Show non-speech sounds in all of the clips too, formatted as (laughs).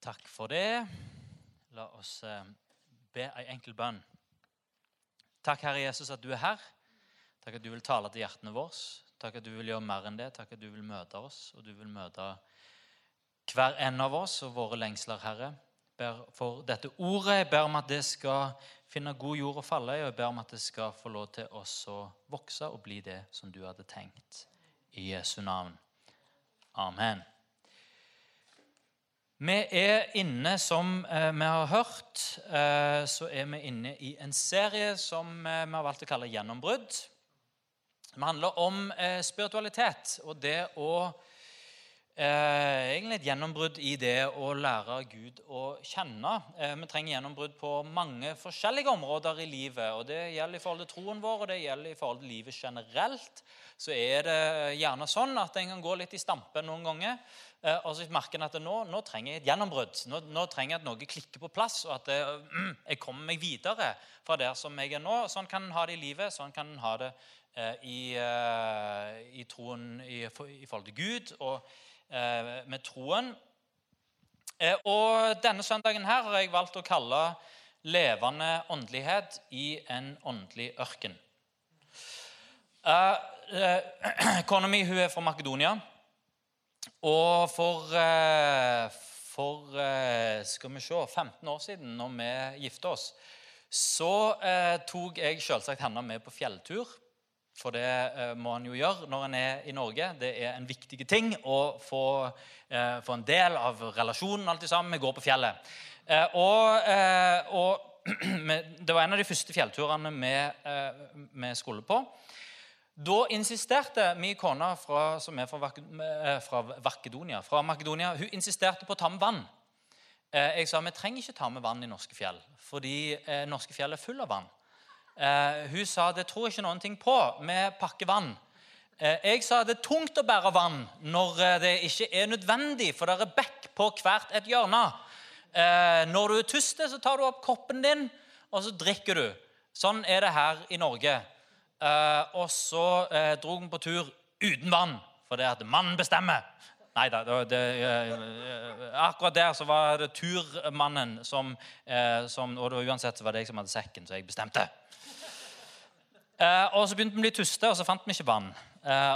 Takk for det. La oss eh, be ei enkel bønn. Takk, Herre Jesus, at du er her. Takk at du vil tale til hjertene våre. Takk at du vil gjøre mer enn det. Takk at du vil møte oss, og du vil møte hver en av oss og våre lengsler, Herre. Ber for dette ordet. Jeg ber om at det skal finne god jord å falle i, og jeg ber om at det skal få lov til oss å vokse og bli det som du hadde tenkt. I Jesu navn. Amen. Vi er inne, som eh, vi har hørt, eh, så er vi inne i en serie som eh, vi har valgt å kalle 'Gjennombrudd'. Det handler om spiritualitet og det å eh, Egentlig et gjennombrudd i det å lære Gud å kjenne. Eh, vi trenger gjennombrudd på mange forskjellige områder i livet. og Det gjelder i forhold til troen vår og det gjelder i forhold til livet generelt. Så er det gjerne sånn at en kan gå litt i stampe noen ganger. Eh, og så merker en at nå, nå, trenger jeg et gjennombrudd. Nå, nå, trenger jeg at noe klikker på plass, og at det, (clears throat) mm, jeg kommer meg videre fra der som jeg er nå. Sånn kan en ha det i livet, sånn kan en ha det eh, i, eh, i, troen i, i, forhold til Gud og eh, med troen. Eh, og denne søndagen her har jeg valgt å kalle 'Levende åndelighet i en åndelig ørken'. Eh, (clears throat) kona mi hun er fra Makedonia. Og for, eh, for eh, skal vi se, 15 år siden, når vi gifta oss, så eh, tok jeg selvsagt henne med på fjelltur. For det eh, må han jo gjøre når han er i Norge. Det er en viktig ting å få, eh, få en del av relasjonen alltid sammen. Vi går på fjellet. Eh, og, og (clears throat) det var en av de første fjellturene vi, vi skulle på. Da insisterte min kone, fra, som er fra, fra fra Makedonia, hun insisterte på å ta med vann. Jeg sa vi trenger ikke ta med vann i norske fjell, fordi norske fjell er full av vann. Hun sa det tror ikke noen ting på. Vi pakker vann. Jeg sa det er tungt å bære vann når det ikke er nødvendig, for det er bekk på hvert et hjørne. Når du er tørst, så tar du opp koppen din, og så drikker du. Sånn er det her i Norge. Uh, og så uh, dro vi på tur uten vann, for det at mannen bestemmer. Nei da. Uh, akkurat der så var det turmannen som, som Og uansett så var det jeg som hadde sekken, så jeg bestemte. og Så begynte vi å bli tuste, og så fant vi ikke vann.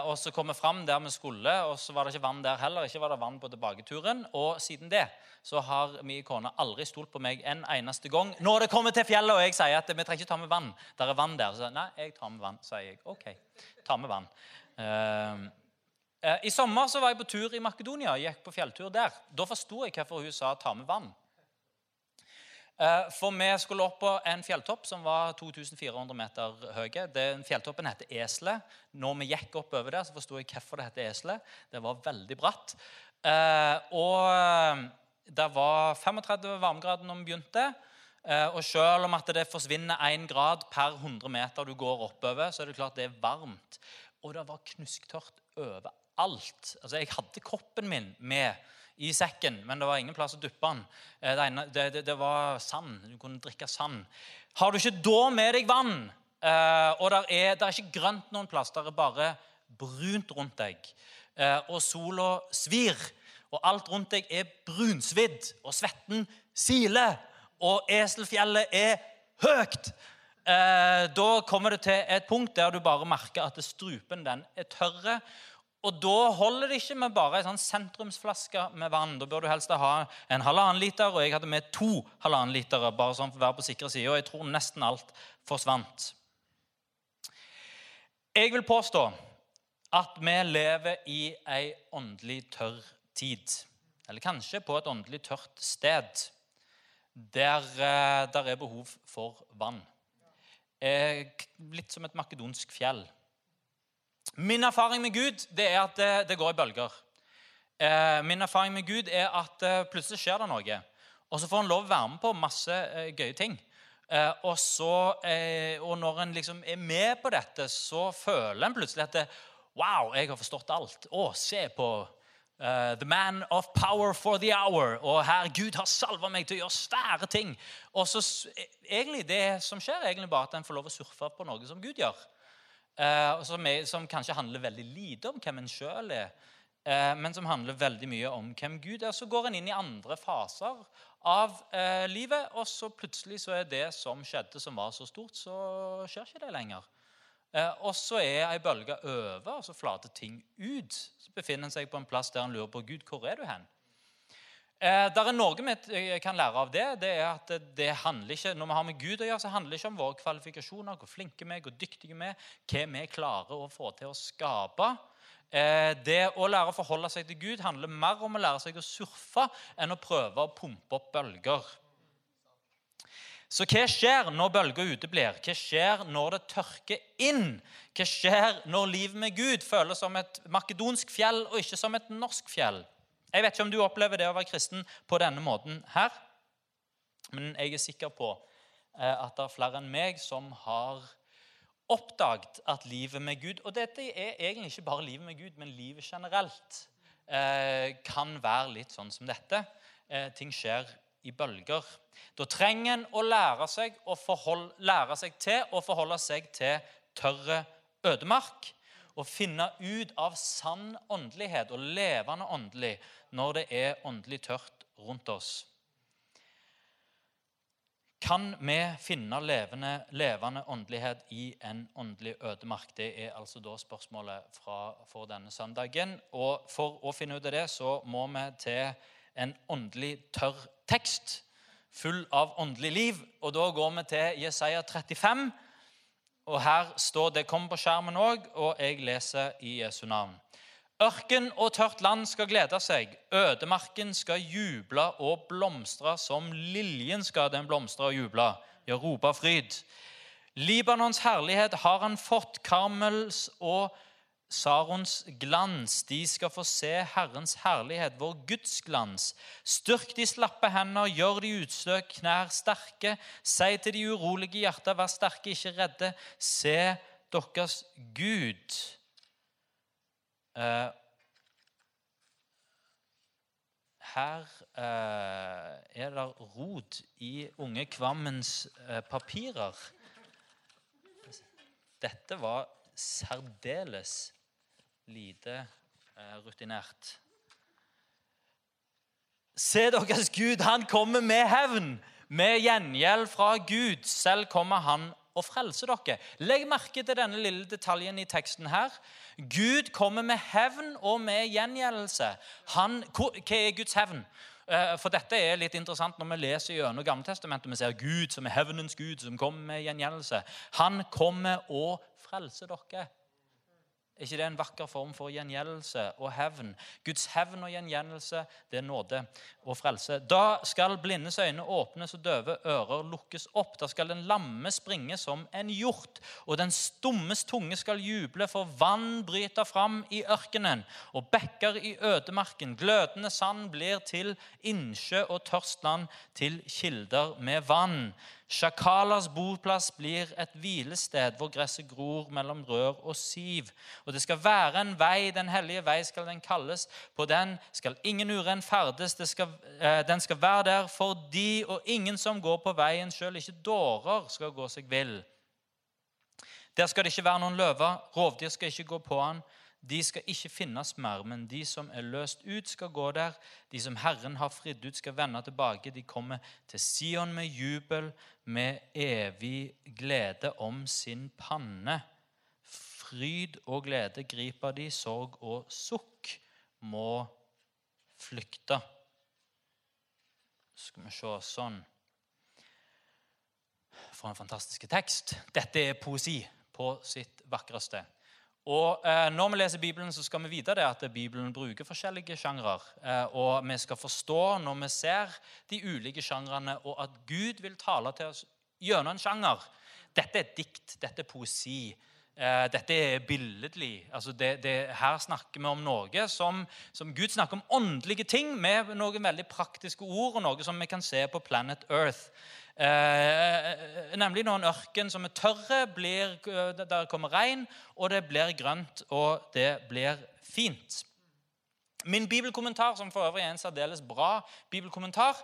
og Så kom vi fram der vi skulle, og så var det ikke vann der heller. Ikke var det vann på tilbaketuren. Og siden det så har min kone aldri stolt på meg en eneste gang. Når det kommer til fjellet og jeg sier at vi trenger ikke ta med vann, der er vann der, så nei, jeg tar med vann, sier jeg. Ok, ta med vann. Uh, I sommer så var jeg på tur i Makedonia, gikk på fjelltur der. Da forsto jeg hvorfor hun sa 'ta med vann'. Uh, for vi skulle opp på en fjelltopp som var 2400 meter høy. Den fjelltoppen heter Eselet. Når vi gikk oppover der, så forsto jeg hvorfor det heter Eselet. Det var veldig bratt. og det var 35 varmegrader når vi begynte. Eh, og selv om at det forsvinner 1 grad per 100 meter du går oppover, så er det klart det er varmt. Og det var knusktørt overalt. Altså, Jeg hadde koppen min med i sekken, men det var ingen plass å duppe den. Eh, det, ene, det, det, det, var sand. Du kunne drikke sand. Har du ikke da med deg vann, eh, og det er, er, ikke grønt noen plass, det er bare brunt rundt deg, og sola svir og alt rundt deg er brunsvidd, og svetten siler, og Eselfjellet er høyt, eh, da kommer det til et punkt der du bare merker at strupen den er tørre. Og Da holder det ikke med bare en sånn sentrumsflaske med vann. Da bør du helst ha en halvannen liter, og jeg hadde med to halvannen liter. bare sånn for å være på sikre side, og jeg tror nesten alt forsvant. Jeg vil påstå at vi lever i ei åndelig tørr tid. Eller kanskje på et åndelig tørt sted der det er behov for vann. Eh, litt som et makedonsk fjell. Min erfaring med Gud det er at det, det går i bølger. Eh, min erfaring med Gud er at plutselig skjer det noe. Og så får han lov å være med på masse gøye ting. og, så, og når en liksom er med på dette, så føler en plutselig at det, Wow, jeg har forstått alt. Å, se på Uh, the man of power for the hour. Og her, Gud har salva meg til å gjøre svære ting. Og så egentlig Det som skjer, er egentlig bare at en får lov å surfe på noe som Gud gjør. Uh, som, er, som, kanskje handler veldig lite om hvem en sjøl er. eh, men som handler veldig mye om hvem Gud er. Så går en inn i andre faser av eh, livet, og så plutselig så er det som skjedde, som var så stort, så skjer ikke det lenger. Eh, og så er ei bølge over, og så flater ting ut. Så befinner en seg på en plass der en lurer på Gud, hvor er du hen? Eh, der er Noe vi kan lære av det. det er at det handler ikke, Når vi har med Gud å gjøre, så handler det ikke om våre kvalifikasjoner, hvor flinke vi er, hvor dyktige vi er, hva vi klarer å få til å skape. Eh, det å lære å forholde seg til Gud handler mer om å lære seg å surfe enn å prøve å pumpe opp bølger. Så hva skjer når bølger uteblir? Hva skjer når det tørker inn? Hva skjer når livet med Gud føles som et makedonsk fjell og ikke som et norsk fjell? Jeg vet ikke om du opplever det å være kristen på denne måten her, men jeg er sikker på eh, at det er flere enn meg som har oppdaget at livet med Gud Og dette er egentlig ikke bare livet med Gud, men livet generelt eh, kan være litt sånn som dette. Eh, ting skjer i bølger. Da trenger en å lære seg, å forholde, lære seg til å forholde seg til tørre ødemark. Og finne ut av sann åndelighet og levende åndelig når det er åndelig tørt rundt oss. Kan vi finne levende, levende åndelighet i en åndelig ødemark? Det er altså da spørsmålet fra, for denne søndagen. Og For å finne ut av det så må vi til en åndelig tørr tekst full av åndelig liv. Og Da går vi til Jesaja 35. Og Her står det kommer på skjermen òg, og jeg leser i Jesu navn. Ørken og tørt land skal glede seg, ødemarken skal juble og blomstre. Som liljen skal den blomstre og juble, ja, rope fryd. Libanons herlighet har han fått, Karmels og Sarons glans. De skal få se Herrens herlighet, vår Guds glans. Styrk de slappe hender, gjør de utstøk knær sterke. Si til de urolige hjerter, vær sterke, ikke redde. Se deres Gud. Eh, her eh, er det rot i unge Kvammens eh, papirer. Dette var særdeles lite rutinert. Se deres Gud, han kommer med hevn, med gjengjeld fra Gud. Selv kommer han og frelser dere. Legg merke til denne lille detaljen i teksten her. Gud kommer med hevn og med gjengjeldelse. Han, hva er Guds hevn? Eh, for dette er litt interessant når vi leser gjennom Gammeltestamentet. Vi ser Gud som er hevnens Gud, som kommer med gjengjeldelse. Han kommer og frelser dere. Er ikke det en vakker form for gjengjeldelse og hevn? Guds hevn og gjengjeldelse, det er nåde og frelse. Da skal blindes øyne åpnes og døve ører lukkes opp. Da skal den lamme springe som en hjort, og den stummes tunge skal juble, for vann bryter fram i ørkenen, og bekker i ødemarken. Glødende sand blir til innsjø og tørstland til kilder med vann. Sjakalas boplass blir et hvilested hvor gresset gror mellom rør og siv. Og det skal være en vei, den hellige vei skal den kalles. På den skal ingen uren ferdes. Skal, eh, den skal være der for de og ingen som går på veien, sjøl ikke dårer, skal gå seg vill. Der skal det ikke være noen løver, rovdyr skal ikke gå på han. De skal ikke finnes mer, men de som er løst ut, skal gå der. De som Herren har fridd ut, skal vende tilbake. De kommer til Sion med jubel, med evig glede om sin panne. Fryd og glede griper de, sorg og sukk må flykte. Skal vi se sånn For en fantastisk tekst. Dette er poesi på sitt vakreste. Og eh, Når vi leser Bibelen, så skal vi vite det at Bibelen bruker forskjellige sjangre. Eh, og vi skal forstå når vi ser de ulike sjangrene, og at Gud vil tale til oss gjennom en sjanger. Dette er dikt, dette er poesi. Eh, dette er billedlig. Altså det, det, her snakker vi om noe som, som, Gud snakker om åndelige ting med noen veldig praktiske ord, og noe som vi kan se på Planet Earth. Eh, nemlig når en ørken som er tørre, blir, eh, der kommer regn, og det blir grønt, og det blir fint. Min bibelkommentar, som for øvrig er en særdeles bra bibelkommentar,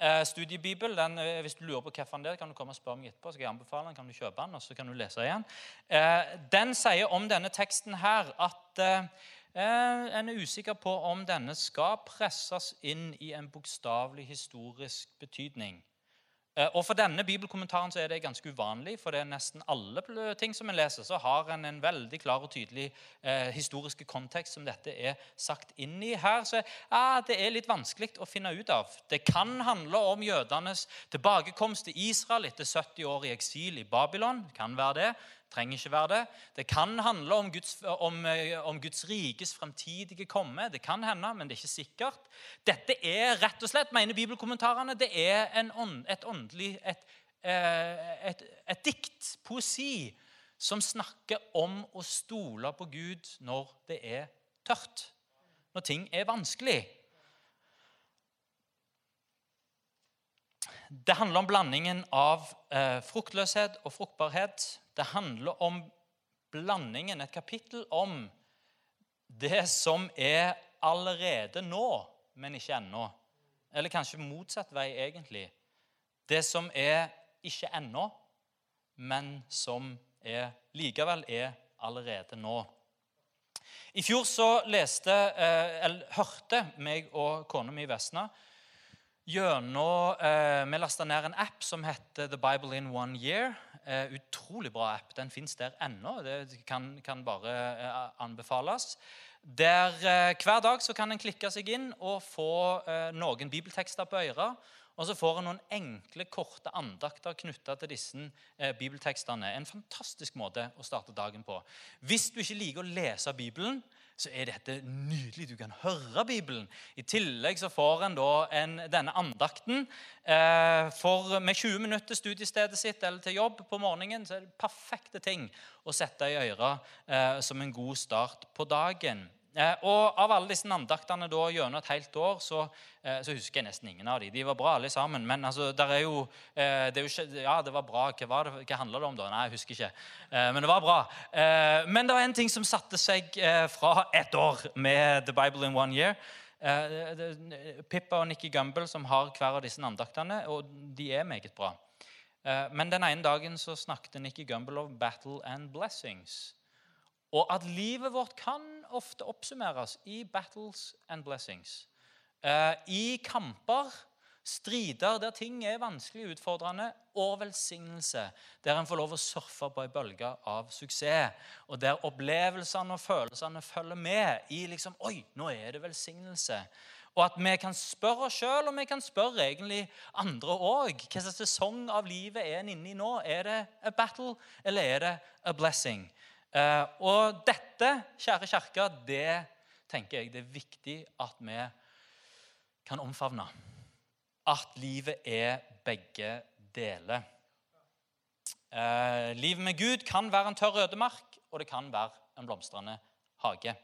eh, studiebibel, den, eh, Hvis du lurer på hvilken det er, kan du komme og spørre meg etterpå. så kan jeg anbefale den, kan du kjøpe den, og så kan du lese igjen. Eh, den sier om denne teksten her at eh, Eh, en er usikker på om denne skal presses inn i en bokstavelig historisk betydning. Eh, og For denne bibelkommentaren så er det ganske uvanlig, for det er nesten alle ting som en leser, så har en en veldig klar og tydelig eh, historiske kontekst som dette er sagt inn i. Her så ja, det er litt vanskelig å finne ut av. Det kan handle om jødenes tilbakekomst til Israel etter 70 år i eksil i Babylon. Det kan være det trenger ikke være det. Det kan handle om Guds, om, om Guds rikes fremtidige komme. Det kan hende, men det er ikke sikkert. Dette er rett og slett, mener bibelkommentarene, det er ånd, et åndelig et, eh, et, et dikt, poesi, som snakker om å stole på Gud når det er tørt. Når ting er vanskelig. Det handler om blandingen av eh, fruktløshet og fruktbarhet. Det handler om blandingen, et kapittel om det som er allerede nå, men ikke ennå. Eller kanskje motsatt vei, egentlig. Det som er ikke ennå, men som er, likevel er allerede nå. I fjor så leste, eh, eller hørte meg og kona mi Vesna gjennom eh, Vi lasta ned en app som heter The Bible in One Year. Eh, utrolig bra app. Den fins der ennå. Det kan, kan bare eh, anbefales. Der eh, Hver dag så kan en klikke seg inn og få eh, noen bibeltekster på øret. Og så får en noen enkle, korte andakter knytta til disse eh, bibeltekstene. En fantastisk måte å starte dagen på. Hvis du ikke liker å lese Bibelen, så er dette nydelig. Du kan høre Bibelen. I tillegg så får en da en, denne andakten. Eh, for med 20 minutter studiestedet sitt eller til jobb på morgenen så er det perfekte ting å sette i øret eh, som en god start på dagen. Eh, og Av alle disse andaktene da, gjennom et helt år så, eh, så, husker jeg nesten ingen av dem. De var bra alle sammen. Men altså, er jo, eh, det er jo Ja, det var bra. Hva, var det, hva handla det om, da? Nei, jeg husker ikke. Men det var bra. Men det var en ting som satte seg fra ett år med The Bible in One Year. Pippa og Nikki Gumbel som har hver av disse andaktene, og de er meget bra. Men den ene dagen så snakket Nikki Gumbel om 'battle and blessings'. Og at livet vårt kan ofte oppsummeres i battles and blessings. Eh, I kamper, strider der ting er vanskelig utfordrende, og velsignelse. Der en får lov å surfe på ei bølge av suksess. Og der opplevelsene og følelsene følger med i liksom, Oi, nå er det velsignelse. Og at vi kan spørre oss sjøl, og vi kan spørre egentlig andre òg. Hva slags sesong av livet er en inne i nå? Er det a battle, eller er det a blessing? Eh, og dette, kjære kirke, det tenker jeg det er viktig at vi kan omfavne. At livet er begge deler. Eh, livet med Gud kan være en tørr ødemark, og det kan være en blomstrende hage.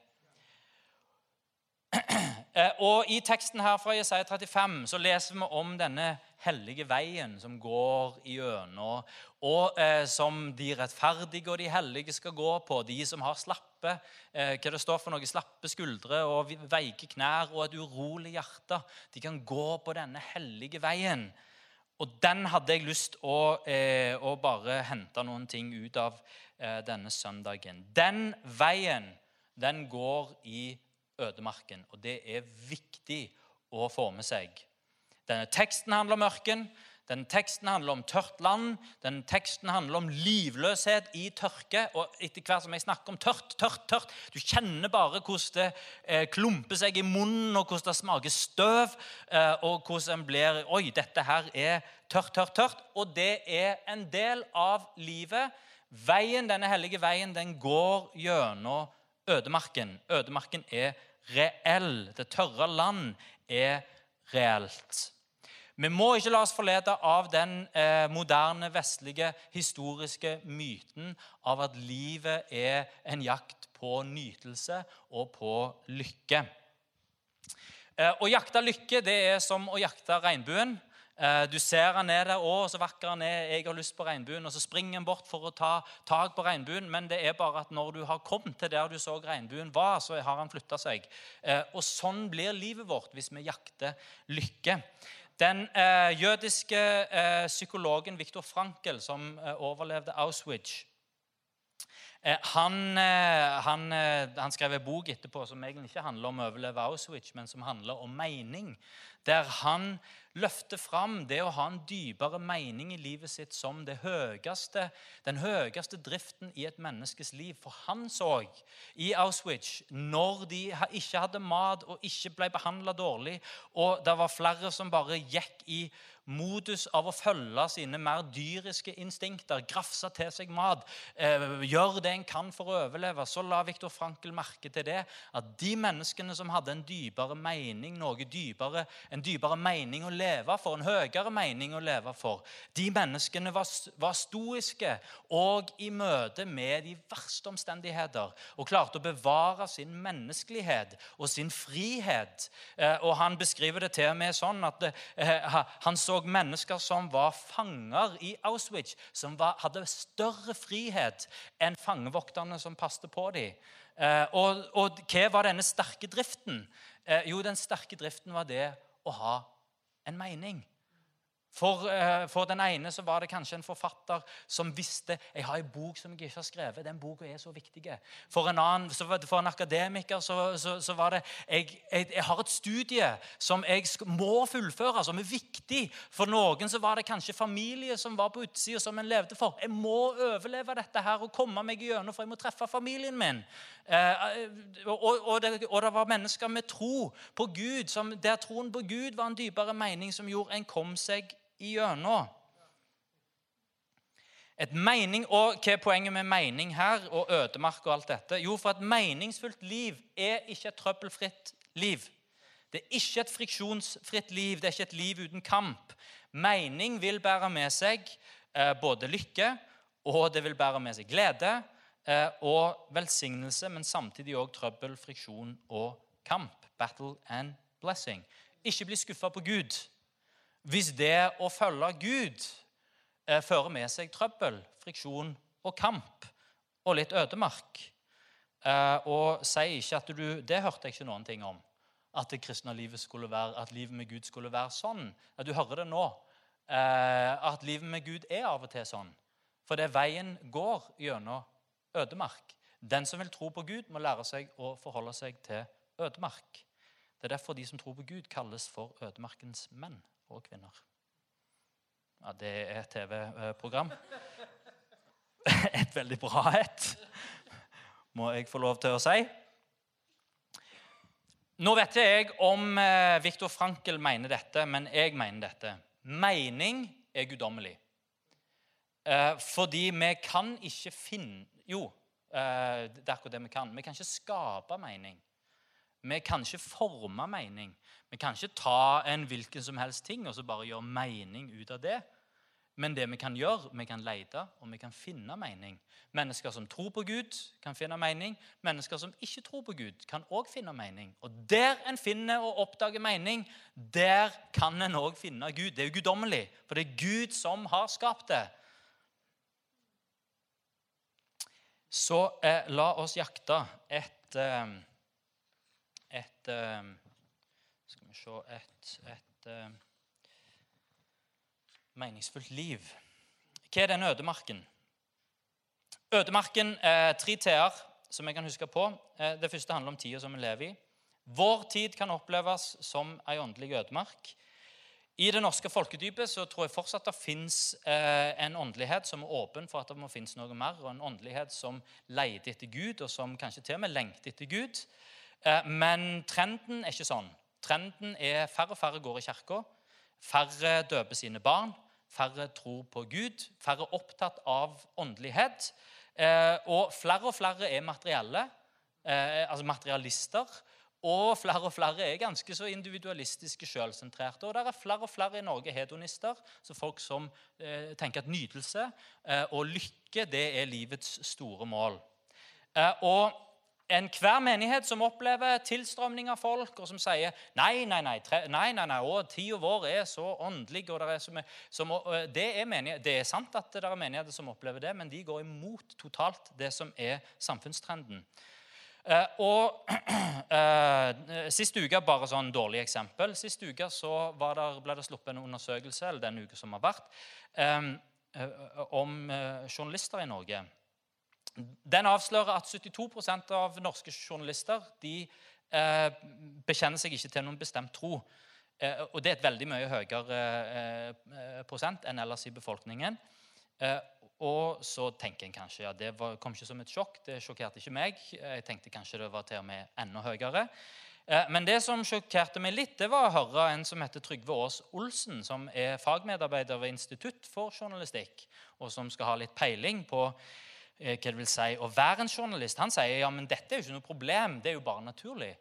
(clears throat) Eh, og I teksten her fra Jesaja 35 så leser vi om denne hellige veien som går igjennom, og eh, som de rettferdige og de hellige skal gå på. De som har slappe eh, hva det står for noe, slappe skuldre og veike knær og et urolig hjerte. De kan gå på denne hellige veien. Og den hadde jeg lyst å, eh, å bare hente noen ting ut av eh, denne søndagen. Den veien, den går i ødemarken. Og det er viktig å få med seg. Denne teksten handler om ørken. Denne teksten handler om tørt land. Denne teksten handler om livløshet i tørke. Og etter hvert som jeg snakker om tørt, tørt, tørt Du kjenner bare hvordan det eh, klumper seg i munnen, og hvordan det smaker støv. Eh, og hvordan en blir Oi, dette her er tørt, tørt, tørt. Og det er en del av livet. Veien, Denne hellige veien den går gjennom ødemarken. Ødemarken er reell. Det tørre land er reelt. Vi må ikke la oss forlede av den eh, moderne, vestlige, historiske myten av at livet er en jakt på nytelse og på lykke. Eh, å jakte lykke det er som å jakte regnbuen. Eh, du ser han er der, å, så vakker han er, jeg har lyst på regnbuen. Og så springer han bort for å ta tak på regnbuen, men det er bare at når du har kommet til der du så regnbuen var, så har han flytta seg. Eh, og sånn blir livet vårt hvis vi jakter lykke. Den eh, jødiske eh, psykologen Viktor Frankel, som eh, overlevde Auschwitz, Eh, han, eh, han, eh, han, skrev en bok etterpå som egentlig ikke handler om å overleve Auschwitz, men som handler om mening. Der han løfter fram det å ha en dypere mening i livet sitt som høyeste, den høyeste driften i et menneskes liv. For han så i Auschwitz, når de ikke hadde mat og ikke ble behandla dårlig, og det var flere som bare gikk i modus av å følge sine mer dyriske instinkter, grafse til seg mat, eh, gjøre det en kan for å overleve, så la Viktor Frankel merke til det at de menneskene som hadde en dypere mening, noe dypere, en dypere mening å leve for, en høyere mening å leve for, de menneskene var, var stoiske og i møte med de verste omstendigheter og klarte å bevare sin menneskelighet og sin frihet. Eh, og han beskriver det til og med sånn at eh, han så mennesker som var fanger i Auschwitz, som var, hadde større frihet enn fangevokterne som passet på dem. Eh, og, og, hva var denne sterke driften? Eh, jo, den sterke driften var det å ha en mening. For, eh, for, den ene så var det kanskje en forfatter som visste jeg har en bok som jeg ikke har skrevet. Den boka er så viktig. For en, annen, for en akademiker så, så, så var det jeg, jeg, jeg, har et studie som jeg må fullføre, som er viktig. For noen så var det kanskje familie som var på utsida, som en levde for. Jeg må overleve dette her og komme meg gjennom, for jeg må treffe familien min. Eh, og, og, det, og, det, var mennesker med tro på Gud, som, der troen på Gud var en dypere mening som gjorde en kom seg igjennom. Et mening, og Hva er poenget med mening her og ødemark og alt dette? Jo, for et meningsfullt liv er ikke et trøbbelfritt liv. Det er ikke et friksjonsfritt liv, det er ikke et liv uten kamp. Mening vil bære med seg eh, både lykke, og det vil bære med seg glede eh, og velsignelse, men samtidig òg trøbbel, friksjon og kamp. Battle and blessing. Ikke bli skuffa på Gud hvis det å følge Gud eh, fører med seg trøbbel, friksjon og kamp og litt ødemark. Eh, og sier ikke at du Det hørte jeg ikke noen ting om. At det kristne livet skulle være, at livet med Gud skulle være sånn. At du hører det nå. Eh, at livet med Gud er av og til sånn. For det veien går gjennom ødemark. Den som vil tro på Gud, må lære seg å forholde seg til ødemark. Det er derfor de som tror på Gud, kalles for ødemarkens menn og kvinner. Ja, det er et TV-program. (laughs) Et veldig bra et, må jeg få lov til å si. Nå vet jeg om eh, Viktor Frankel mener dette, men jeg mener dette. Mening er guddommelig. Eh, fordi vi kan ikke finne Jo, eh, det er akkurat det vi kan. Vi kan ikke skape mening. Vi kan ikke forme mening. Vi kan ikke ta en hvilken som helst ting og så bare gjøre mening ut av det. Men det vi kan gjøre, vi kan lete og vi kan finne mening. Mennesker som tror på Gud, kan finne mening. Mennesker som ikke tror på Gud, kan òg finne mening. Og der en finner og oppdager mening, der kan en òg finne Gud. Det er jo guddommelig, for det er Gud som har skapt det. Så eh, la oss jakte et eh, et eh, Skal vi se Et, et uh, meningsfullt liv. Hva er den ødemarken? Ødemarken er tre t-er som jeg kan huske på. Eh, det første handler om tida som vi lever i. Vår tid kan oppleves som ei åndelig ødemark. I det norske folkedypet så tror jeg fortsatt det fins en åndelighet som er åpen for at det må finnes noe mer, og en åndelighet som leter etter Gud, og som kanskje til og med lengter etter Gud. Eh, men trenden er ikke sånn. Trenden er færre og færre går i kirka. Færre døper sine barn. Færre tror på Gud. Færre opptatt av åndelighet. Eh, og flere og flere er materielle, eh, altså materialister. Og flere og flere er ganske så individualistiske, selvsentrerte. Og det er flere og flere i Norge hedonister, så folk som tenker at nytelse og lykke det er livets store mål. og enhver menighet som opplever tilstrømning av folk, og som sier nei, nei, nei, tre, nei, nei, nei å, tida vår er så åndelig og det er, som, som, det, er menighet, det er sant at det er menigheter som opplever det, men de går imot totalt det som er samfunnstrenden. Uh, og (clears throat) uh, Sist uke, bare sånn dårlig eksempel, sist uke så der, ble det sluppet en undersøkelse eller den uke som har vært, um, om journalister i Norge. Den avslører at 72% av norske journalister de eh, bekjenner seg ikke til noen bestemt tro. Eh, og det er et veldig mye høyere eh, prosent enn ellers i befolkningen. Eh, og så tenker en kanskje ja, det var, kom ikke som et sjokk. Det sjokkerte ikke meg. Jeg tenkte kanskje det var til og med enda høyere. Eh, men det som sjokkerte meg litt, det var å høre en som heter Trygve Aas Olsen, som er fagmedarbeider ved Institutt for journalistikk, og som skal ha litt peiling på eh, hva det vil si å være en journalist. Han sier ja, men dette er jo ikke noe problem, det er jo bare naturlig.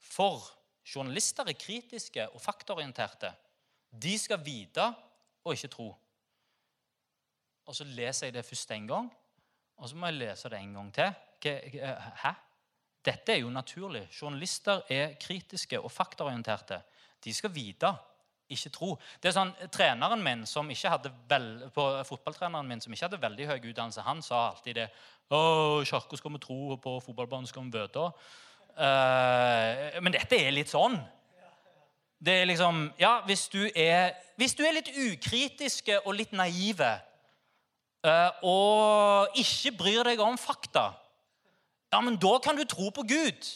For journalister er kritiske og faktaorienterte. De skal vite og ikke tro. Og så leser jeg det først én gang, og så må jeg lese det en gang til. Hæ? Dette er jo naturlig. Journalister er kritiske og faktaorienterte. De skal vite, ikke tro. Det er sånn, treneren min, som ikke hadde vel, på Fotballtreneren min som ikke hadde veldig høy utdannelse, han sa alltid det. 'Å, kirka skal vi tro, og på fotballbanen skal vi vøte Uh, men dette er litt sånn. Det er liksom Ja, hvis du er, hvis du er litt ukritiske og litt naive uh, og ikke bryr deg om fakta ja, men da kan du tro på Gud.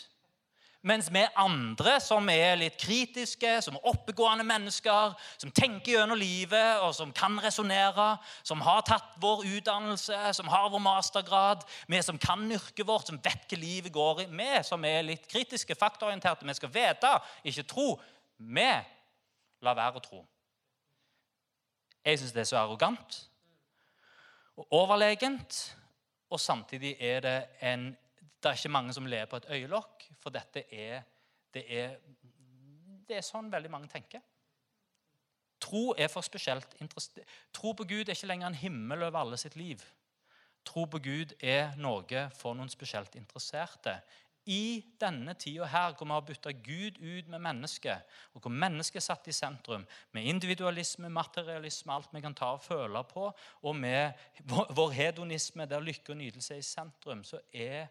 Mens vi andre som er litt kritiske, som er oppegående mennesker, som tenker gjennom livet og som kan resonnere, som har tatt vår utdannelse, som har vår mastergrad, vi som kan yrket vårt, som vet hva livet går i, vi som er litt kritiske, faktaorienterte, vi skal vite, ikke tro, vi lar være å tro. Jeg syns det er så arrogant og overlegent, og samtidig er det en det er ikke mange som ler på et øyelokk, for dette er, det er, det er sånn veldig mange tenker. Tro er for spesielt. Tro på Gud er ikke lenger en himmel over alle sitt liv. Tro på Gud er noe for noen spesielt interesserte. I denne tida her, hvor vi har bytta Gud ut med mennesket, og hvor mennesket er satt i sentrum, med individualisme, materialisme, alt vi kan ta og føle på, og med vår hedonisme, der lykke og nytelse er i sentrum, så er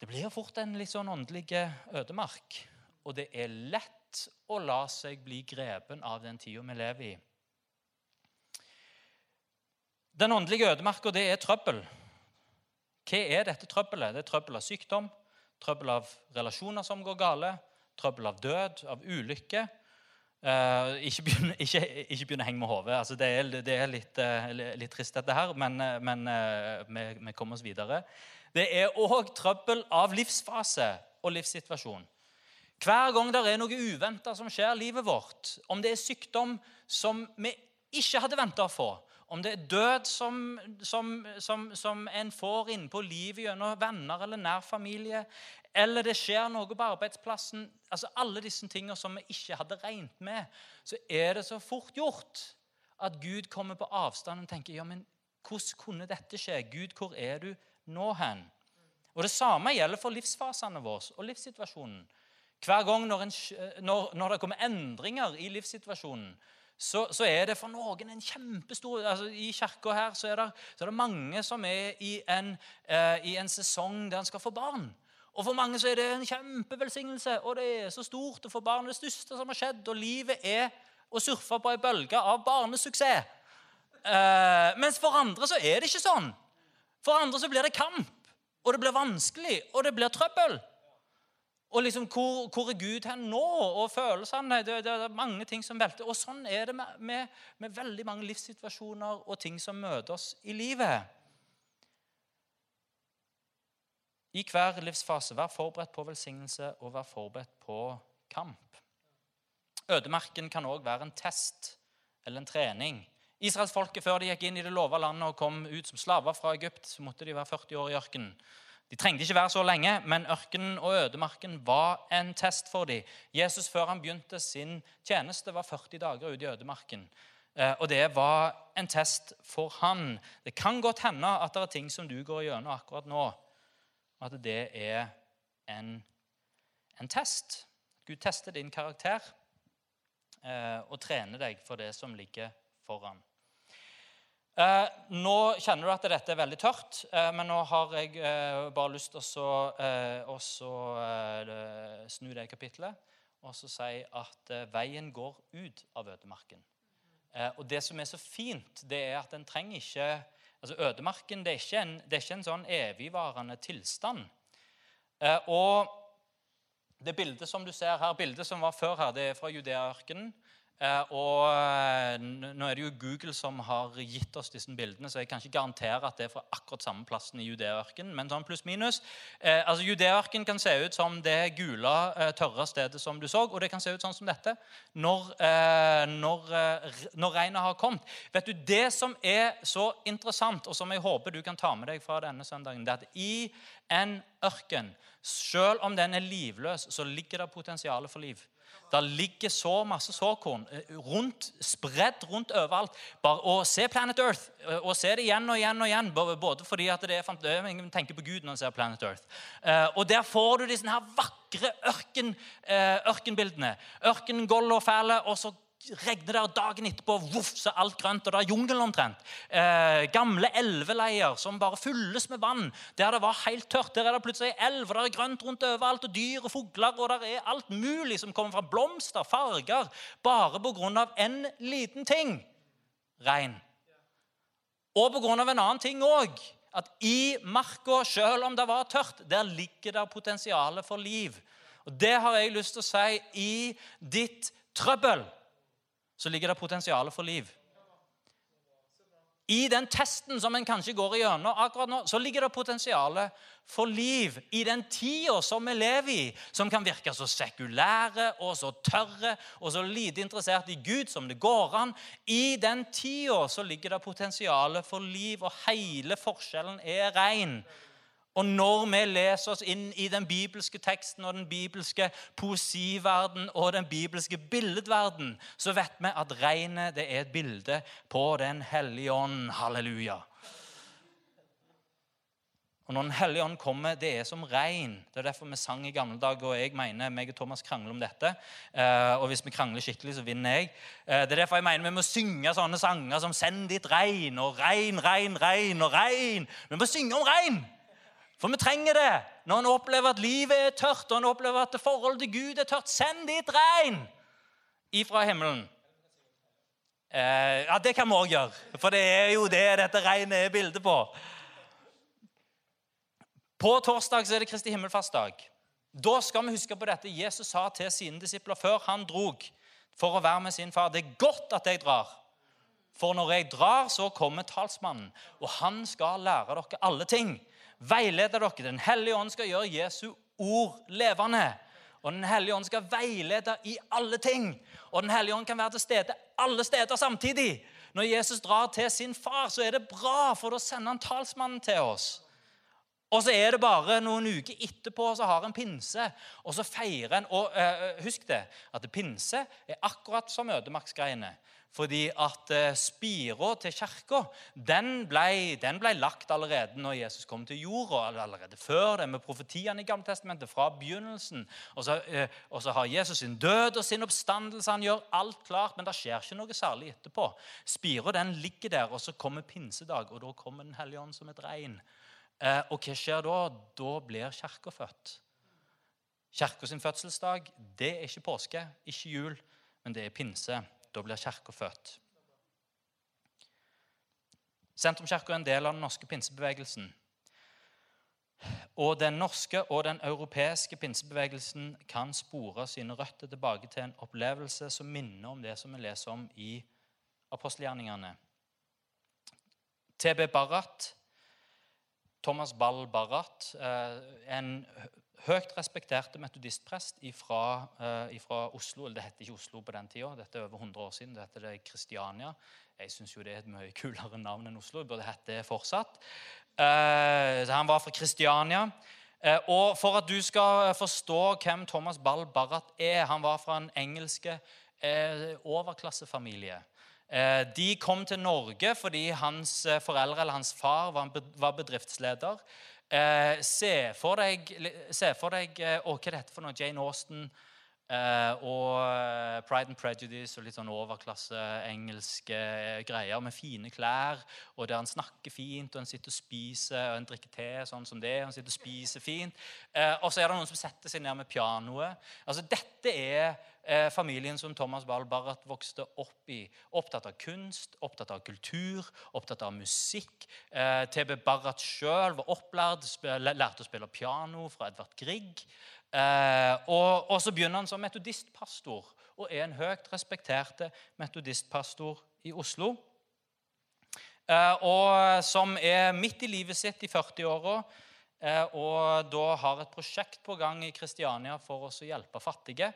det blir fort en litt sånn åndelig ødemark. Og det er lett å la seg bli grepen av den tida vi lever i. Den åndelige ødemarka, det er trøbbel. Hva er dette trøbbelet? Det er trøbbel av sykdom, trøbbel av relasjoner som går gale, trøbbel av død, av ulykke. Uh, ikke, begynne, (laughs) å henge med hodet. Altså, det er, det er litt, uh, litt, trist, dette her, men, uh, men vi, vi kommer oss videre. Det er òg trøbbel av livsfase og livssituasjon. Hver gang det er noe uventa som skjer i livet vårt, om det er sykdom som vi ikke hadde venta å få, om det er død som, som, som, som en får innpå livet gjennom venner eller nær familie, eller det skjer noe på arbeidsplassen altså Alle disse tingene som vi ikke hadde regnet med, så er det så fort gjort at Gud kommer på avstand og tenker ja, men hvordan kunne dette skje? Gud, hvor er du? Nå hen? Og Det samme gjelder for livsfasene våre og livssituasjonen. Hver gang når, en, når, når det kommer endringer i livssituasjonen, så, så, er det for noen en kjempestor altså I kirka her så er, det, så er, det, mange som er i en, eh, i en sesong der en skal få barn. Og For mange så er det en kjempevelsignelse, og det er så stort å få barn. Det største som har skjedd. Og livet er å surfe på ei bølge av barnesuksess. Eh, mens for andre så er det ikke sånn. For andre så blir det kamp, og det blir vanskelig, og det blir trøbbel. Og liksom, hvor, hvor er Gud hen nå? Og følelsene det, det, er mange ting som velter. Og sånn er det med, med, med veldig mange livssituasjoner og ting som møter oss i livet. I hver livsfase, vær forberedt på velsignelse og vær forberedt på kamp. Ødemarken kan òg være en test eller en trening Israelsfolket, før de gikk inn i det lova landet og kom ut som slaver fra Egypt, så måtte de være 40 år i ørkenen. De trengte ikke være så lenge, men ørkenen og ødemarken var en test for dem. Jesus, før han begynte sin tjeneste, var 40 dager ute i ødemarken. Eh, og det var en test for han. Det kan godt hende at det er ting som du går gjennom akkurat nå, at det er en, en test. Gud tester din karakter eh, og trener deg for det som ligger foran. Eh, nå kjenner du at dette er veldig tørt, eh, men nå har jeg eh, bare lyst til å eh, eh, snu det kapitlet og så si at eh, veien går ut av ødemarken. og Det som er så fint, det er at en trenger ikke Altså Ødemarken det er ikke en, det er ikke en sånn evigvarende tilstand. Og det bildet som du ser her, bildet som var før her, det er fra Judeaørkenen. Eh, og eh, Nå er det jo Google som har gitt oss disse bildene, så jeg kan ikke garantere at det er fra akkurat samme plassen i Judeaørkenen. Men sånn pluss-minus. Eh, altså Judeaørkenen kan se ut som det gule, eh, tørre stedet som du så, og det kan se ut sånn som dette når, når, når regnet har kommet. Vet du, Det som er så interessant, og som jeg håper du kan ta med deg fra denne søndagen, det er at i en ørken, selv om den er livløs, så ligger det potensial for liv. Det ligger så masse såkorn eh, rundt, spredt rundt overalt. Bare å se Planet Earth eh, og se det igjen og igjen og igjen. Både fordi at det er Ingen tenker på Gud når en ser Planet Earth. Eh, og der får du disse her vakre ørken, ørkenbildene. Ørkenen gold og fæle, og så regner det, og dagen etterpå voff, så alt grønt. Og det er jungel omtrent. Eh, gamle elveleier som bare fylles med vann. Der det var helt tørt, der er det plutselig elv, og det er grønt rundt overalt, og dyr og fugler, og der er alt mulig som kommer fra blomster, farger, bare av en liten ting regn. Og av en annen ting òg. At i marka, selv om det var tørt, der ligger det potensialet for liv. Og Det har jeg lyst til å si i ditt trøbbel så ligger det potensial for liv. I den testen som en kanskje går igjennom akkurat nå, så ligger det potensial for liv i den tida som vi lever i, som kan virke så sekulære og så tørre og så lite interessert i Gud som det går an. I den tida så ligger det potensial for liv, og hele forskjellen er rein. Og når vi leser oss inn i den bibelske teksten og den bibelske poesiverden og den bibelske billedverden, så vet vi at regnet det er et bilde på Den hellige ånd. Halleluja. Og Når Den hellige ånd kommer, det er som regn. Det er derfor vi sang i gamle dager. og jeg mener, meg og Thomas krangler om dette. Eh, og hvis vi krangler skikkelig, så vinner jeg. Eh, det er derfor jeg mener vi må synge sånne sanger som 'Send ditt regn' og 'Regn, regn, regn' og 'Regn'. Vi må synge om regn! For vi trenger det når en opplever at livet er tørt, og en opplever at forholdet til Gud er tørt. Send dit regn ifra himmelen. Eh, ja, det kan vi òg gjøre, for det er jo det dette regnet er bildet på. På torsdag så er det Kristi himmelfartsdag. Da skal vi huske på dette Jesus sa til sine disipler før han drog for å være med sin far. Det er godt at jeg drar. For når jeg drar, så kommer talsmannen, og han skal lære dere alle ting veilede dere. Den hellige ånd skal gjøre Jesu ord levende. Og Den hellige ånd skal veilede i alle ting. Og Den hellige ånd kan være til stede alle steder samtidig. Når Jesus drar til sin far, så er det bra, for da sender han talsmannen til oss. Og så er det bare noen uker etterpå så har en pinse, og så feirer en Og uh, husk det, at pinse er akkurat som ødemarksgreiene. Fordi at uh, spira til kirka den ble, ble, lagt allerede når Jesus kom til jorda. Allerede før det, med profetiene i Gammeltestamentet, fra begynnelsen. Og så, uh, og så, har Jesus sin død og sin oppstandelse. Han gjør alt klart, men det skjer ikke noe særlig etterpå. Spira den ligger der, og så kommer pinsedag, og da kommer Den hellige ånd som et regn. Uh, og hva skjer da? Da blir kirka født. Kirka sin fødselsdag det er ikke påske, ikke jul, men det er pinse. Da blir kirka født. Sentrumskirka er en del av den norske pinsebevegelsen. Og Den norske og den europeiske pinsebevegelsen kan spore sine røtter tilbake til en opplevelse som minner om det som vi leser om i apostelgjerningene. TB Barrat, Thomas Ball Barrat, eh, en høyt respekterte metodistprest fra eh, Oslo. Eller det heter ikke Oslo på den tida, dette er over 100 år siden. Det heter det Kristiania. Jeg syns jo det er et mye kulere navn enn Oslo. Det burde hett det fortsatt. Eh, han var fra Kristiania. Uh, og for at du skal forstå hvem Thomas Ball Barrat er Han var fra en engelske overklassefamilie. De kom til Norge fordi hans foreldre eller hans far var bedriftsleder. Eh, se for deg, se for deg eh, å, hva er dette for noe, Jane Austen eh, og eh, Pride and Prejudice og litt sånn overklasse engelske eh, greier med fine klær, og der han snakker fint, og han sitter og spiser og han drikker te sånn som det. han sitter Og spiser fint. Eh, og så er det noen som setter seg ned med pianoet. Altså, Dette er eh, familien som Thomas Bahl Barrat vokste opp i. Opptatt av kunst, opptatt av kultur, opptatt av musikk. Eh, TB Barrat sjøl var opplært, lærte å spille piano fra Edvard Grieg. Eh, og, og, så begynner han som metodistpastor og er en høyt respekterte metodistpastor i Oslo. Eh, og som er midt i livet sitt i 40-åra Eh, og da har et prosjekt på gang i Kristiania for å hjelpe fattige.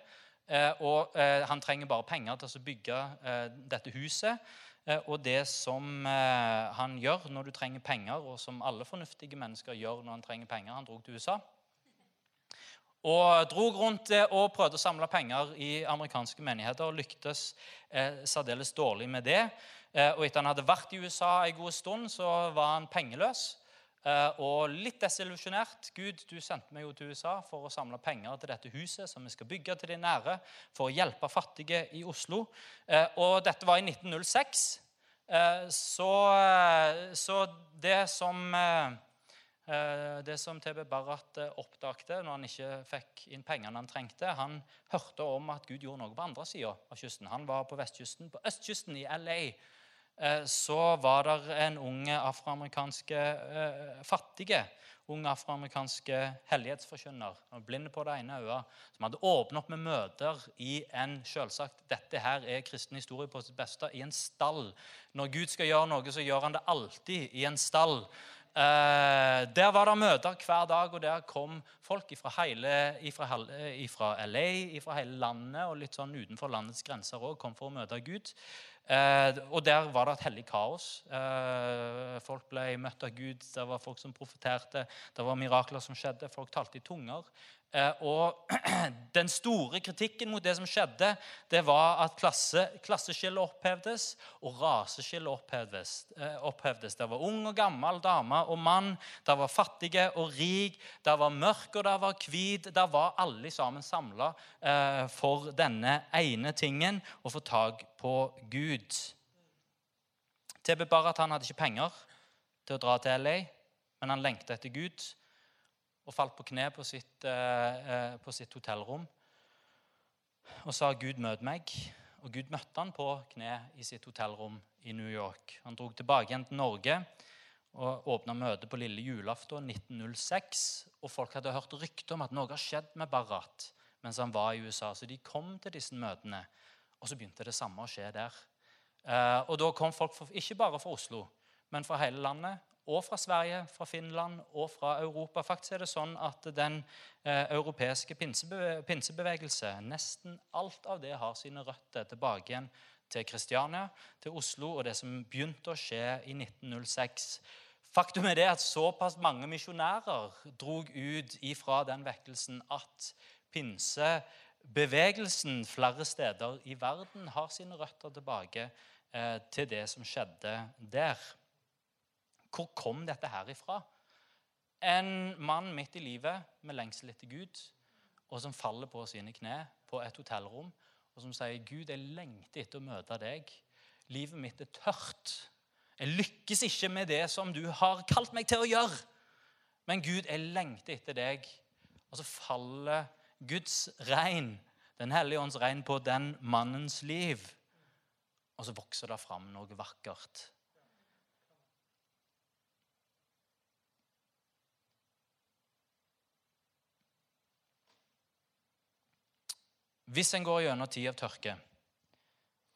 Eh, og eh, han trenger bare penger til å bygge dette huset. Og det som han gjør når du trenger penger, og som alle fornuftige mennesker gjør når han trenger penger Han dro til USA og drog rundt og prøvde å samle penger i amerikanske menigheter. og Lyktes særdeles dårlig med det. Og etter han hadde vært i USA en god stund, så var han pengeløs. Eh, og litt desillusjonert. Gud, du sendte meg jo til USA for å samle penger til dette huset som vi skal bygge til de nære, for å hjelpe fattige i Oslo. Eh, og dette var i 1906. Eh, så, så det som det som TB Barrat oppdagte når han ikke fikk inn pengene han trengte Han hørte om at Gud gjorde noe på andre sida av kysten. Han var på vestkysten. På østkysten i LA så var det en unge afroamerikanske eh, fattige ung afroamerikanske hellighetsforkynner, blind på det ene øyet, som hadde åpnet opp med møter i en selvsagt, Dette her er kristen historie på sitt beste i en stall. Når Gud skal gjøre noe, så gjør han det alltid i en stall. Eh, der var det møter hver dag, og der kom folk fra, LA, fra hele landet og litt sånn utenfor landets grenser òg, kom for å møte Gud. Eh, og der var det et hellig kaos. Eh, folk ble møtt av Gud, det var folk som profeterte, det var mirakler som skjedde, folk talte i tunger. Eh, og (clears throat) Den store kritikken mot det som skjedde, det var at klasse, klasseskillet opphevdes og raseskillet opphevdes, eh, opphevdes. Det var ung og gammel, dame og mann. Det var fattige og rik. Det var mørk og det var hvit. Det var alle sammen samla eh, for denne ene tingen å få tak på Gud. TB Barrat han hadde ikke penger til å dra til LA, men han lengta etter Gud og falt på kne på sitt, eh, eh, på sitt hotellrom og sa 'Gud, møt meg'. Og Gud møtte han på kne i sitt hotellrom i New York. Han dro tilbake igjen til Norge og åpna møte på lille julaften 1906. Og folk hadde hørt rykte om at noe har skjedd med Barrat mens han var i USA. Så de kom til disse møtene, og så begynte det samme å skje der. Eh, og da kom folk ikke bare fra Oslo, men fra hele landet og fra Sverige, fra Finland og fra Europa. Faktisk er det sånn at den eh, europeiske pinsebe pinsebevegelse Nesten alt av det har sine røtter tilbake igjen til Kristiania, til Oslo og det som begynte å skje i 1906. Faktum er det at såpass mange misjonærer drog ut ifra den vekkelsen at pinsebevegelsen flere steder i verden har sine røtter tilbake eh, til det som skjedde der. Hvor kom dette her ifra? En mann midt i livet med lengsel etter Gud, og som faller på sine kne på et hotellrom, og som sier, 'Gud, jeg lengter etter å møte deg. Livet mitt er tørt. Jeg lykkes ikke med det som du har kalt meg til å gjøre. Men Gud, jeg lengter etter deg.' Og så faller Guds regn, Den hellige ånds regn, på den mannens liv. Og så vokser det fram noe vakkert Hvis en går gjennom tid av tørke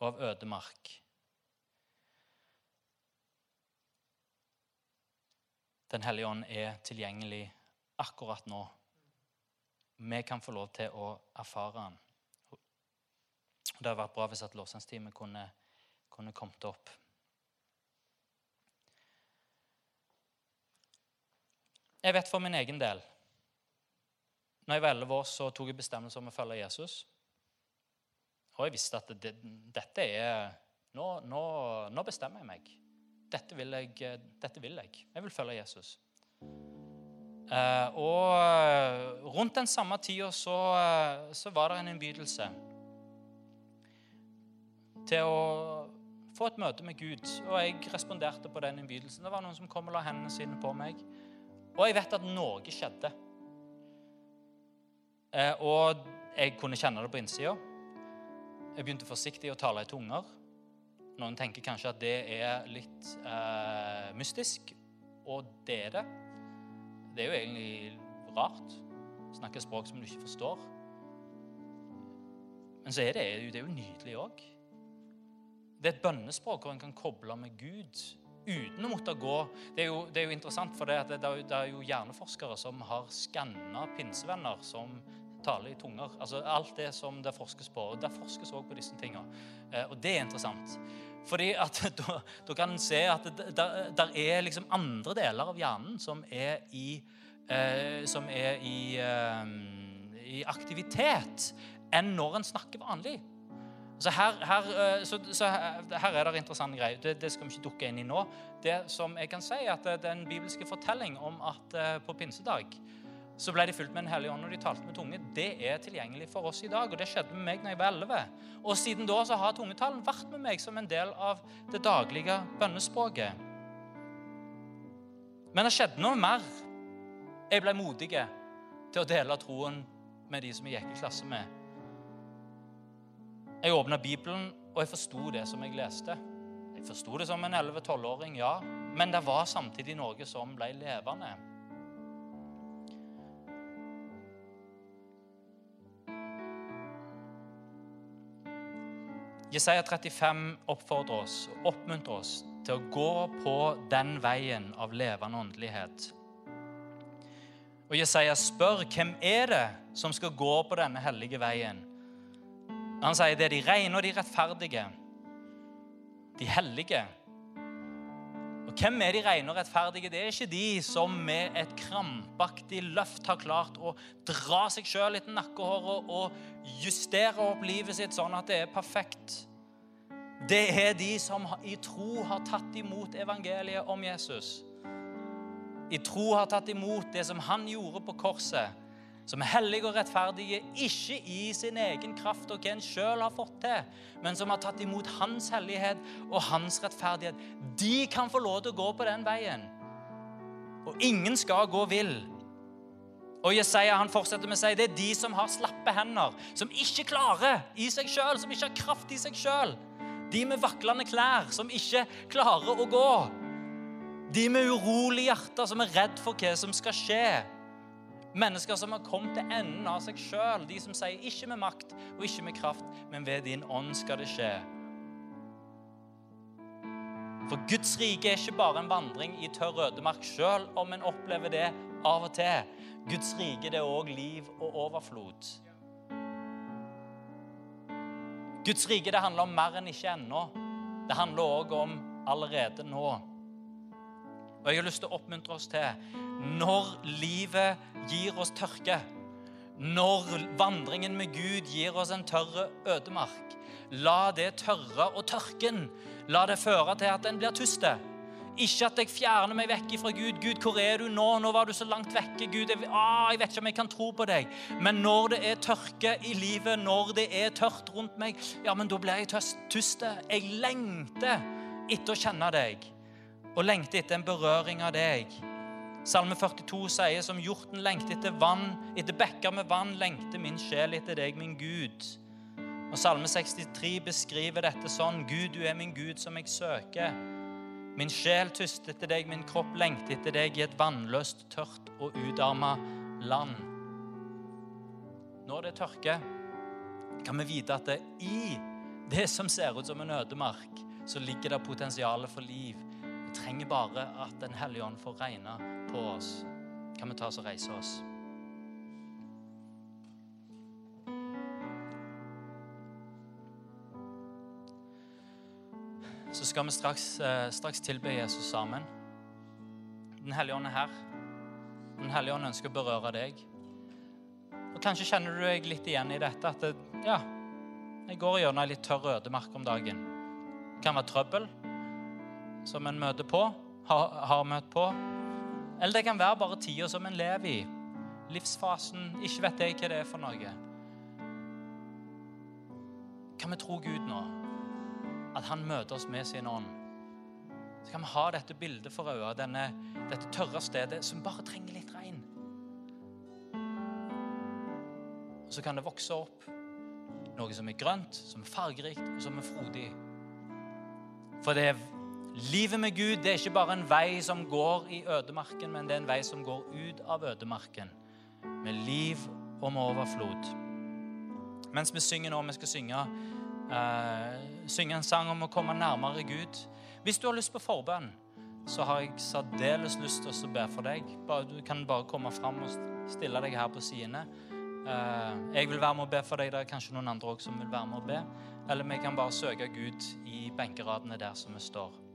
og av ødemark Den hellige ånd er tilgjengelig akkurat nå. Vi kan få lov til å erfare han. Det hadde vært bra hvis at lovsangsteamet kunne, kunne kommet opp. Jeg vet for min egen del Når jeg var elleve år, så tok jeg bestemmelse om å følge Jesus. Og jeg visste at det, dette er nå, nå, nå, bestemmer jeg meg. Dette vil jeg, dette vil jeg. Jeg vil følge Jesus. Eh, og rundt den samme tida så, så var det en innbydelse til å få et møte med Gud. Og jeg responderte på den innbydelsen. Det var noen som kom og la hendene sine på meg. Og jeg vet at noe skjedde. Eh, og jeg kunne kjenne det på innsida. Jeg begynte forsiktig å tale i tunger. Noen tenker kanskje at det er litt eh, mystisk, og det er det. Det er jo egentlig rart. Snakke språk som du ikke forstår. Men så er det, det er jo nydelig òg. Det er et bønnespråk hvor en kan koble med Gud uten å måtte gå Det er jo, det er jo interessant, for det, det, er, det er jo hjerneforskere som har skanna pinsevenner som taler i tunger. Altså Alt det som det forskes på. og Det forskes òg på disse tingene. Eh, og det er interessant. Fordi at (laughs) da, kan en se at det er liksom andre deler av hjernen som er i, eh, som er i, eh, i aktivitet enn når en snakker vanlig. Så her, her, eh, så, så her er det interessante greier. Det, det, skal vi ikke dukke inn i nå. Det som jeg kan si, er at det er en bibelske fortelling om at eh, på pinsedag så ble de fulgt med Den hellige ånd og de talte med tunge. Det er tilgjengelig for oss i dag, og det skjedde med meg når jeg var 11. Og siden da så har tungetalen vært med meg som en del av det daglige bønnespråket. Men det skjedde noe mer. Jeg ble modig til å dele troen med de som jeg gikk i klasse med. Jeg åpna Bibelen, og jeg forsto det som jeg leste. Jeg forsto det som en 11-12-åring, ja, men det var samtidig noe som ble levende. Jesaja 35 oppfordrer oss og oppmuntrer oss til å gå på den veien av levende åndelighet. Og Jesaja spør hvem er det som skal gå på denne hellige veien. Han sier det er de rene og de rettferdige, de hellige. Hvem er de rene og rettferdige? Det er ikke de som med et krampaktig løft har klart å dra seg sjøl etter nakkehåret og justere opp livet sitt sånn at det er perfekt. Det er de som i tro har tatt imot evangeliet om Jesus. I tro har tatt imot det som han gjorde på korset som er hellige og rettferdige, ikke i sin egen kraft og hva en sjøl har fått til, men som har tatt imot hans hellighet og hans rettferdighet, de kan få lov til å gå på den veien. Og ingen skal gå vill. Og Jesaja han fortsetter med å si det er de som har slappe hender, som ikke klarer i seg sjøl, som ikke har kraft i seg sjøl. De med vaklende klær, som ikke klarer å gå. De med urolig hjerte, som er redd for hva som skal skje. Mennesker som har kommet til enden av seg sjøl. De som sier 'ikke med makt og ikke med kraft, men ved din ånd skal det skje'. For Guds rike er ikke bare en vandring i tørr ødemark, sjøl om en opplever det av og til. Guds rike det er òg liv og overflod. Guds rike det handler om mer enn ikke ennå. Det handler òg om allerede nå. Og jeg har lyst til å oppmuntre oss til når livet gir oss tørke, når vandringen med Gud gir oss en tørre ødemark, la det tørre og tørken la det føre til at en blir tyste. Ikke at jeg fjerner meg vekk fra Gud. Gud, hvor er du nå? Nå var du så langt vekke. Gud, jeg, ah, jeg vet ikke om jeg kan tro på deg. Men når det er tørke i livet, når det er tørt rundt meg, ja, men da blir jeg tyste. Jeg lengter etter å kjenne deg og lengter etter en berøring av deg. Salme 42 sier som hjorten lengter etter vann, etter bekker med vann, lengter min sjel etter deg, min Gud. Og Salme 63 beskriver dette sånn. Gud, du er min Gud som jeg søker. Min sjel tyster etter deg, min kropp lengter etter deg i et vannløst, tørt og utarma land. Når det tørker, kan vi vite at det i det som ser ut som en ødemark, så ligger det potensial for liv. Vi trenger bare at Den hellige ånd får regne på oss, kan vi ta oss og reise oss. Så skal vi straks, eh, straks tilbe Jesus sammen. Den hellige ånd er her. Den hellige ånd ønsker å berøre deg. Og Kanskje kjenner du deg litt igjen i dette at det, ja, jeg går gjennom ei litt tørr ødemark om dagen. Det kan være trøbbel som en møter på, har, har møtt på. Eller det kan være bare tida som en lever i. Livsfasen. Ikke vet jeg hva det er for noe. Kan vi tro Gud nå? At han møter oss med sin ånd? Så kan vi ha dette bildet for øye, dette tørre stedet som bare trenger litt regn. Så kan det vokse opp noe som er grønt, som er fargerikt, og som er frodig. For det er livet med Gud det er ikke bare en vei som går i ødemarken, men det er en vei som går ut av ødemarken, med liv og med overflod. Mens vi synger nå, vi skal synge, uh, synge en sang om å komme nærmere Gud. Hvis du har lyst på forbønn, så har jeg særdeles lyst til å be for deg. Du kan bare komme fram og stille deg her på sidene. Eh, jeg vil være med å be for deg. Det er kanskje noen andre også som vil være med å be. Eller vi kan bare søke Gud i benkeradene der som vi står.